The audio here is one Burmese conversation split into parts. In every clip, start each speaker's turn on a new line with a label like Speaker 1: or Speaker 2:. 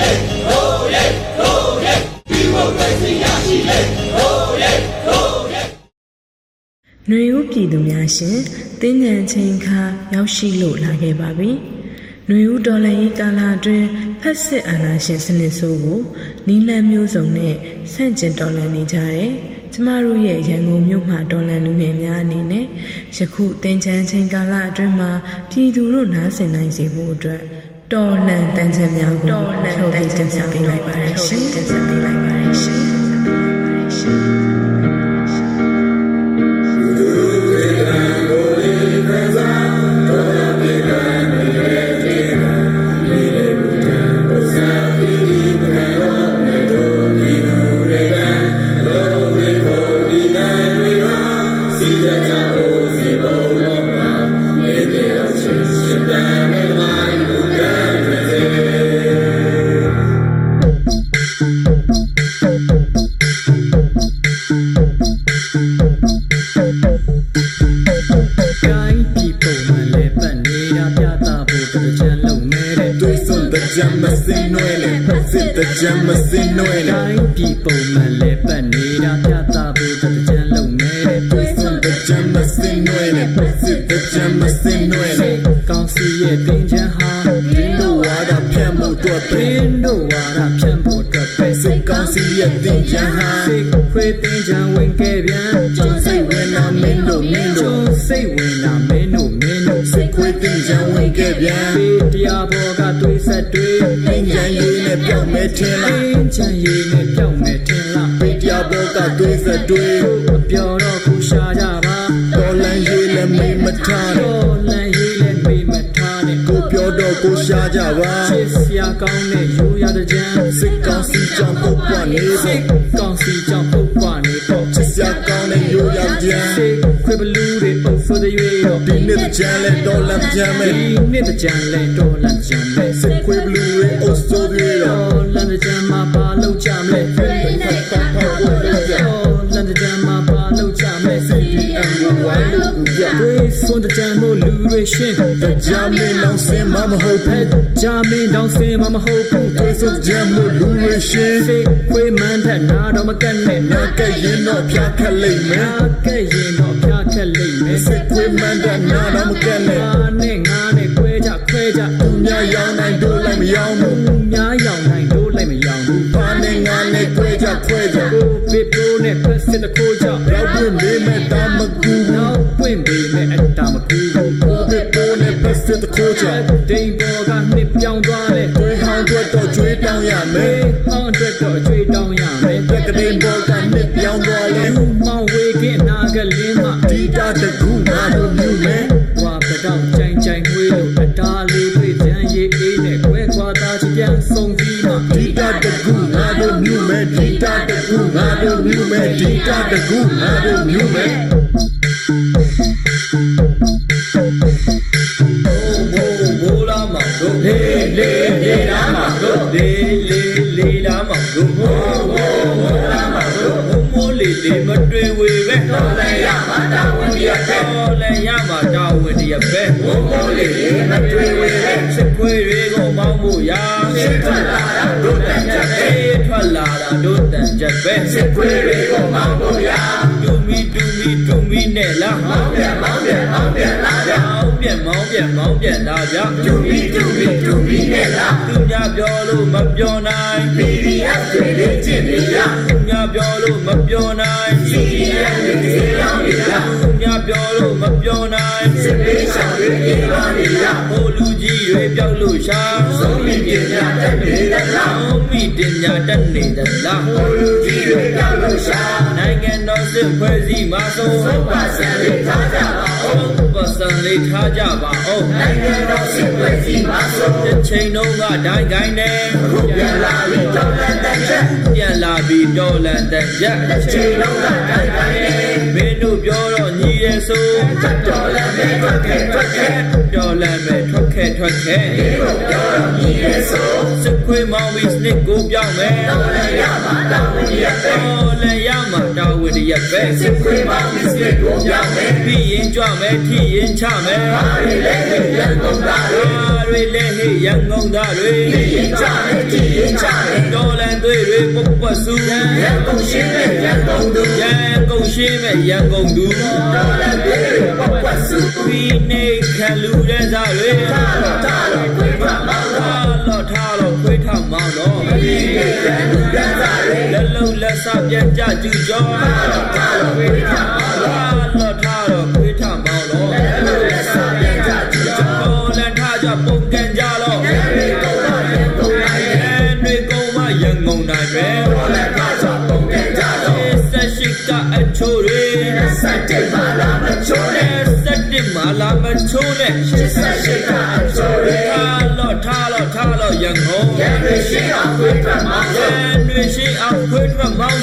Speaker 1: လေဟိုးရဲဟိုးရဲဒီမိုကရေစီရရှိလေဟိုးရဲဟိုးရဲ
Speaker 2: ။ຫນွေဦးပြည်သူများရှင်တင်းညံချင်းခါရောက်ရှိလို့လာခဲ့ပါပြီ။ຫນွေဦးဒေါ်လာရေးကာလအတွင်းဖက်စစ်အာဏာရှင်စနစ်ဆိုးကိုနီလန်မျိုးစုံနဲ့ဆန့်ကျင်တော်လှန်နေကြတယ်။ကျမတို့ရဲ့ရန်ကုန်မြို့မှာတော်လှန်လူငယ်များအနေနဲ့ယခုတင်ချမ်းချင်းကာလအတွင်းမှာပြည်သူတို့နားဆင်နိုင်စေဖို့အတွက် တော်လှန်တန်ချမ်းများကိုတော်လှန်တန်ချမ်းများပေးလိုက်ပါရရှင်တင်ဆက်ပေးလိုက်ပါရရှင်
Speaker 3: ကြမ်းမစင်နှွဲ့တိုင်းဒီပုံမှန်လဲပတ်နေတာပြတာဖို့တကြမ်းလုံးနဲ့တွေ့
Speaker 4: ဆုံတ
Speaker 3: ကြမ်းမစင်နှွဲ့နဲ့ပတ်စစ်တ
Speaker 4: ကြမ်းမစင်နှွဲ့နဲ့
Speaker 3: ကောင်းစီရဲ့တင်ချမ်းဟာ
Speaker 4: ဒင်းတို့ဝါဒဖြတ်
Speaker 3: မှုတော့
Speaker 4: ဒင်း
Speaker 3: တို့ဝါဒဖြတ်မှုတော့ပဲစစ်ကောင်း
Speaker 4: စီရဲ့တင်ချမ်း
Speaker 3: ဟာ
Speaker 4: စ
Speaker 3: စ်ခွေတင်ချမ်းဝင်ခဲ့ပြီ
Speaker 4: ချမ်းရည်နဲ့
Speaker 3: ကြောက်မယ်ထင်
Speaker 4: လား
Speaker 3: ပိတ်ပြဘောကသွေးစတွေး
Speaker 4: အပြော
Speaker 3: တော့ခုရှာကြပါတော်လန်ရ
Speaker 4: ည်လည်းမေးမထား
Speaker 3: တော်လန်ရည်လည်းမေးမထားနဲ့
Speaker 4: ကိုပြောတော့ကိုရှာကြပါ
Speaker 3: ချစ်စရာကောင်းတဲ့ရိုးရတဲ့ကြမ်း
Speaker 4: စစ်ကောင်းစီကြောင့်
Speaker 3: ပုတ်
Speaker 4: ပွားနေစစ်
Speaker 3: ကောင်းစီကြောင့်ပုတ်ပွားနေပေါ့
Speaker 4: ချစ်စရာကောင်းတဲ့
Speaker 3: ရိုးရတဲ့ကြမ်းစစ်ခွေဘလူးတွေပုတ်ဆိုးတဲ့ရွေးတော့ဒီနှစ်ကြမ်းလဲတော်လန်ကြ
Speaker 4: မ်းမ
Speaker 3: ယ်ဒီနှစ်ကြမ်းလဲတော်လန်ကြမ်းမယ်
Speaker 4: စစ်ခွေဘလူးတွေအုပ်ဆိုး
Speaker 3: တွေတော့လန်ကြမ်းမှာ ရှင်း
Speaker 4: တကြမင်းလောင်စင်မမဟုတ်ဘူး
Speaker 3: ဂျာမင်းတောင်စင်မမဟုတ်ဘူး
Speaker 4: တွေးစုံကြမို့လူရရှင်း
Speaker 3: စိတ်ခွေမှန်းထက်နာတော့မကက်နဲ့
Speaker 4: နာကဲရင်တော့ဖြာခက်လိမ့်မယ်
Speaker 3: နာကဲ့ရင်တော့ဖျားခက်လိမ့်မယ်
Speaker 4: စစ်ခွေးမှန်တဲ့နာတော့မကဲနဲ့
Speaker 3: ငါနဲ့ငါနဲ့ခွဲကြခွဲကြ
Speaker 4: သူများရောင်းနိုင်တို့လည်းမရောင်းဘူး
Speaker 3: သူများရောင်နိုင်တို့လိုက်မရောင်ဘူး
Speaker 4: ဘာနဲ့ငါနဲ့ခွဲကြခွဲကြ
Speaker 3: ကိုပစ်ပိုးနဲ့ဖက်စစ်တခိုးကြ
Speaker 4: ရောက်ပွင့်လေးမဲ့တာမကူဘူး
Speaker 3: နောက်ပွင့်ပေမဲ့အတာမကူဘူး
Speaker 4: ကိုပ စ်ပေါ်နဲ့ပတ်စစ်တခိုးကြ
Speaker 3: ဒိန်ပေါ်ကနှစ်ပြောင်းသွားတဲ့
Speaker 4: တွေးဟောင်းတော့တော့ကျွေးတောင်းရမ
Speaker 3: မေ
Speaker 4: ယ်
Speaker 3: ဟောင်းအတွက်တော့အကျွေးတောင်းရမယ်
Speaker 4: တက်ကလေးပေါ်ကနှစ်ပြောင်းသွားလဲ
Speaker 3: လူမောင်ဝေကင်းနာကလင်းမ
Speaker 4: ဒီတာတကူငါတို့မြူမယ်
Speaker 3: ဝါပတောင်ကြိုင်ကြိုင်ဝေးလို့အတားလေးတွေ့ကြံရည်အေးနဲ့ခွဲခွာသားချပြန်ဆုံးပြီးမှ
Speaker 4: ဒီတာတကူငါတို့မြူမယ်ဒီတာတကူငါတို့မြူမယ်ဒီတာတကူငါတို့မြူမယ်
Speaker 1: ဟိုးမိုးလေးလေးမ တွေ့ဝေပဲတော်လည်းရမှာတာဝန်ရပဲတော်လည်းရမှာတာဝန်ရပဲဟိုးမိုးလေးလေးမတွေ့ဝေပဲစစ်ခွေးတွေကိုမောင်းမှုရာစစ်ထွက်လာတာတို့တန်ချက်ပဲထွက်လာတာတို့တန်ချက်ပဲစစ်ခွေးတွေကိုမောင်းမှုရာတူမီတူမီတူမီနဲ့လားမောင်းပြန်မောင်းပြန်မောင်းပြန်လာကြမောင်းပြန်မောင်းပြန်မောင်းပြန်လာကြတူမီတူမီတူမီနဲ့လားသူများပြောလို့မပြောနိုင် PDF တွေလေးချင်နေရသူများပြောလို့မပြောနိုင် CDM တွေလေးရောင်းနေရသူများပြောလို့မပြောနိုင်စစ်ပေးရှောင်တွေပြေးပါနေရဟိုလူကြီးတွေပြောက်လို့ရှာသုံးမိပညာတတ်နေသလားသုံးမိပညာတတ်နေသလားဟိုလူကြီးတွေပြောက်လို့ရှာနိုင်ငံတော်စစ်ဖွဲ့စည်းမှာသုံးပါစံလေးထားကြပါဦး ပါစံလေးထားကြပါဦးနိုင်ငံတော်စစ်ဖွဲ့စည်းမှာသုံးတစ်ချိန်လုံးကဒိုင်းကိုင်းနေခုပြန်လာပြီးတော်လန်တဲ့ချက်ပြန်လာပြီးတော်လန်တဲ့ချက်တစ်ချိန်လုံးကဒိုင်းကိုင်းနေမင်းတို့ပြောတော့ညီရဲ့ဆိုတော်လန်မဲ့ထွက်ခဲ့ထွက်ခဲ့တော်လန်မဲ့ထွက်ခဲ့ထွက်ခဲ့ဒီလိုပြောတော့ညီရဲ့ဆိုစစ်ခွေးမောင်ပြီးစနစ်ကိုပြောင်းမယ်တော်လည်းရမှာတော်ဝင်ရပဲတော်လည်းရမှာ တော်ဝဝင်တရက်ပဲ
Speaker 4: စစ်ခွေးမောင်စစ်စစ်ကိုပြောင်းမယ်
Speaker 1: ပြီးရင်ကြွမယ်ထိရင်ချမယ်
Speaker 4: အားရလည်းရန်ကုန်သားတွေ
Speaker 1: အားတွေလည်းဟေ့ရန်ကုန်သားတွေ
Speaker 4: ရင်ချမယ်ကြည်ရင်ချမယ်
Speaker 1: တော်လန်တွေတွေပုတ်ပွက်စု
Speaker 4: ရန်ကုန်ရှင်းတဲ့ရန်ကုန်သူ
Speaker 1: ရန်ကုန်ရှင်းမဲ့ရန်ကုန်သူ
Speaker 4: တော်လည်းပြေပတ်ပတ်စု
Speaker 1: ပြီးနေခံလူတဲ့သားတွေ
Speaker 4: ထားတော့ထားတော့ခွေးပါမောင်းတော့
Speaker 1: ထားတော့ထားတော့ခွေး ထမောင်းတော့
Speaker 4: ဒီကိရန်လူရန်သားတွေ
Speaker 1: လက်လုံးလက်စပြန်ကြကျူကျော်
Speaker 4: ထားတော့ထားတော့ခွေးပါမောင်းတော့
Speaker 1: ထားတော့ထားတော့ခွေးထမောင်းတော့
Speaker 4: လူလက်စားပြန်ကြကြည့်ကြ
Speaker 1: တော်လန်ထားကြပုံကန်ကြတော့
Speaker 4: ဒီကုန်းတော့ရန်ကုန်တိုင်းရဲ့
Speaker 1: အဲတွေကုန်မရန်ကုန်တိုင်းပဲ
Speaker 4: တော်လည်းကားချပုံပြန်ကြတော့
Speaker 1: ဆက်ရှိကအချိုးတွေ
Speaker 4: စက်တိပါလာ ရ
Speaker 1: န်ကုန်
Speaker 4: ရန်တွေရှိအောင်ခွေးပါမောင်း
Speaker 1: အဲ
Speaker 4: တော့
Speaker 1: တွေရှိအောင်ခွေးထွက်မောင်း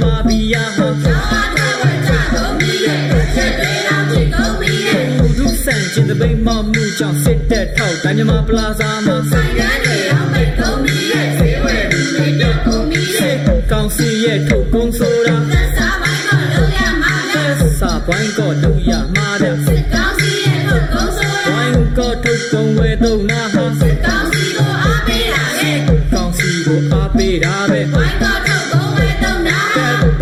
Speaker 4: ထုတ်ကို
Speaker 1: မြ
Speaker 3: မဘီယာဟာလူဆန့်ကျင်တဲ့ဗိမာန်မှုကြောင့်စစ်တပ်ထောက်တိုင်းမြမပလာဇာမှာစစ်ကောင်စီရဲ့ထုတ်ကုန်းဆိုတာစာပွိုင်းကောလုပ်ရမှာတဲ့ပွိုင်းကောထုတ်ကုန်းဝဲတော့နာဟာကောင်စီကိုအားပေးတာပဲပိုင်း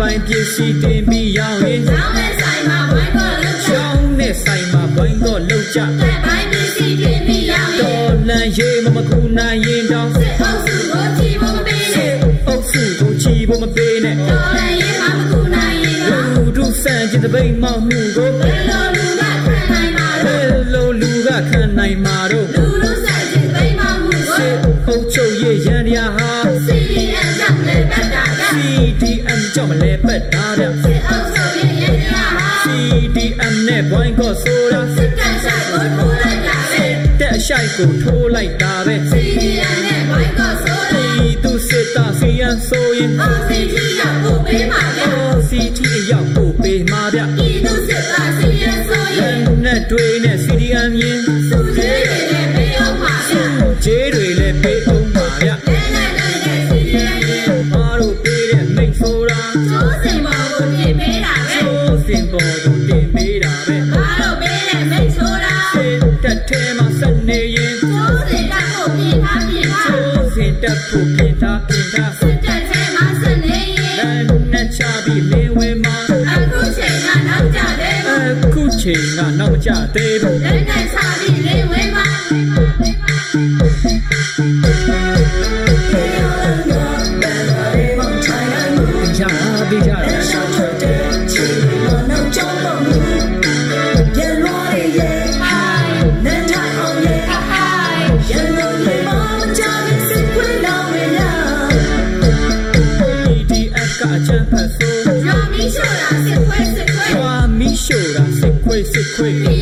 Speaker 3: ပစ္စည်းတင်ပြီးရောင်းရင်ချောင်းနဲ့ဆိုင်မှာဘွိုင်းကောလောက်ကြတော်လန်ရေးမမကူနိုင်ရင်တောင်းအုပ်စုကိုချီဖို့မပေးနဲ့လူတို့ဆန့်ကျင်တဲ့ဗိမာန်မှုကိုဘယ်လိုလူကခံနိုင်မှာတော့အု CDM နဲ့ဘွိုင်းကောဆိုတာတက်အရှိုက်ကိုထိုးလိုက်တာပဲဒီသူစစ်တာစီယန်ဆိုရင် OCT အရောက်ပို့ပေး
Speaker 5: စင်တ
Speaker 3: က်ဖို့ပြင်ထားပြင်ထား
Speaker 5: စစ်တပ်ထဲမှာဆက်နေရ
Speaker 3: လ
Speaker 5: င်
Speaker 3: မ်းနဲ့ချပြီးလင်းဝင်မှာ
Speaker 5: အခုချိန်ကနောက်ကြတယ်
Speaker 3: အခုချိန်ကနောက်မကျသေးဘူး
Speaker 5: လက်နဲ့ချပြီးလေးဝဲမှာ
Speaker 3: ဒီအကအချမ်းဖတ်ဆိုး
Speaker 5: ရမီရှိုတာစစ်ခွဲစစ်ခွဲ
Speaker 3: ရွာမီရှို့တာစစ်ခွေးစစ်ခွေး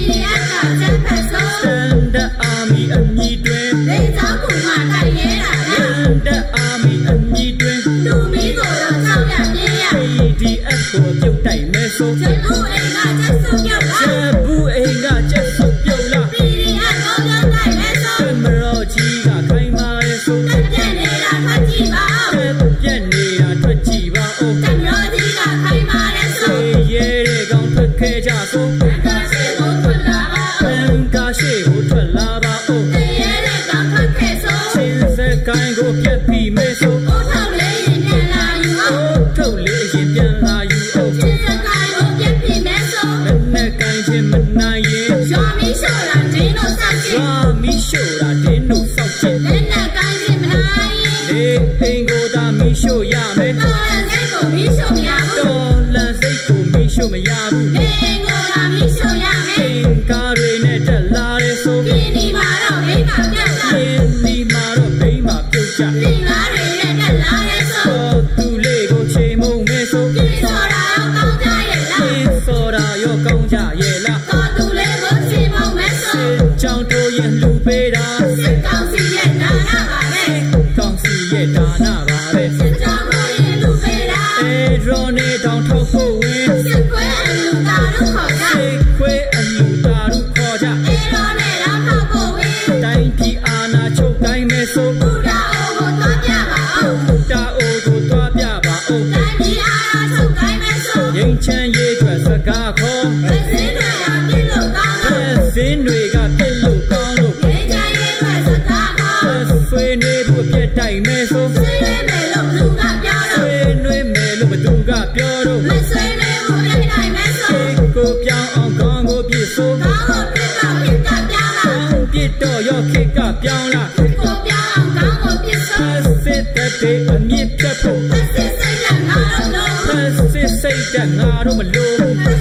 Speaker 5: ရေး
Speaker 3: အတွ
Speaker 5: က်စကား
Speaker 3: ခေါ်မစင်း
Speaker 5: တွေ
Speaker 3: ရ
Speaker 5: ပြ
Speaker 3: စ်
Speaker 5: လို့ကောင်း
Speaker 3: အဲလို့စ
Speaker 5: င်း
Speaker 3: တွေက
Speaker 5: ပြစ်လို့
Speaker 3: ကောင်း
Speaker 5: လို့နေကြရဲ့အ
Speaker 3: တွက်စကားခေါ်ဆွေးနွေးဖို့ပြက်တိုက်မဲ့ဆို
Speaker 5: ဆွေးနွေးမယ်လို့လူကပြော
Speaker 3: ဆွေ
Speaker 5: တော့း
Speaker 3: နွေးမယ်လို့ဘသူကပြောတော့
Speaker 5: မဆွေးနွေးဘူးပြစ်နိုင်မဲ့ဆို
Speaker 3: ကိုပြောင်းအောင်ကောင်းကိုပြစ်ဆို
Speaker 5: ကောင်းကိုပြစ်တော့ပြစ်ကပြောင်းလာ
Speaker 3: ပြစ်တော့ရောခေတ်ကပြောင်းလာ
Speaker 5: ကိုပြောင်းအောင်ကောင်းကိုပြစ်ဆို
Speaker 3: စစ်တဲ့တဲ့အမြင့်ပြတ်ဖို့
Speaker 5: စစ်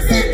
Speaker 5: စိတ်တဲ့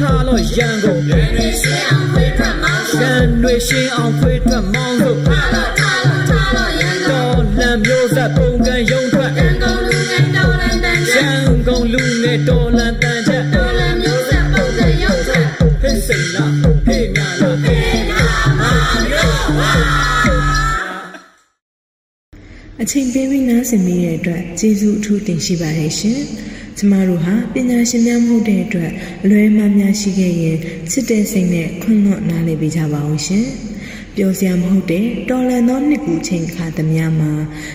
Speaker 3: ထားလို့ထားလို့ရန်ကုန်
Speaker 5: ဒီရှင်းအောင်ဝေးထွက်မောင်း
Speaker 3: ရန်တွေရှင်းအောင်ခွေးထွက်မောင်းလို့
Speaker 5: ထားလို့ထားလို့ထားလို့ရန်ကုန်
Speaker 3: တော်လန်မျိုးဆက်ပုံကံယုံထွက်
Speaker 5: ရန်ကုန်လူငယ်တော်လန်တန်
Speaker 3: ရ
Speaker 5: ချက်
Speaker 3: န်ကုန်လူငယ်တော်လန်တန်ချက်
Speaker 5: တော်လန်မျိုးဆက်ပုံစံရုပ်ချက်
Speaker 3: ဟဲ့စိတ်လားဟဲ့ညာလားဟဲ့
Speaker 5: ဒီနာမာမျိုးဝါ
Speaker 2: အချိန်ပေးပြီးနားဆင်မိတဲ့အတွက်ကျေးဇူးအထူးတင်ရှိပါတယ်ရှင်။ကျ မတို့ဟာပညာရှင်များမဟုတ်တဲ့အတွက်အလွဲမှားများရှိခဲ့ရင်ချစ်တဲ့စိတ်နဲ့ခွင့်လွှတ်နားလည်ပေးကြပါအောင်ရှင်။ပျော်စရာမဟုတ်တဲ့တော်လန်သောနှစ်ကူချိန်ခါသမျှမှာ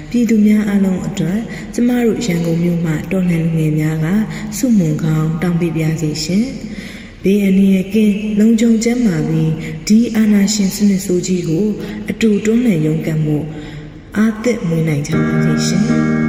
Speaker 2: ပြည်သူများအလုံးအတွက်ကျမတို့ရန်ကုန်မြို့မှာတော်လန်လူငယ်များကစုမုံကောင်းတောင်းပေးပါစေရှင်။ဘေးအန္တရာယ်ကင်းလုံခြုံကျန်းမာပြီးဒီအာနာရှင်စနစ်ဆိုးကြီးကို အတူတွန်းလှန်ရုန်းကန်မှုအားသက်မွေးနိုင်ကြပါစေရှင်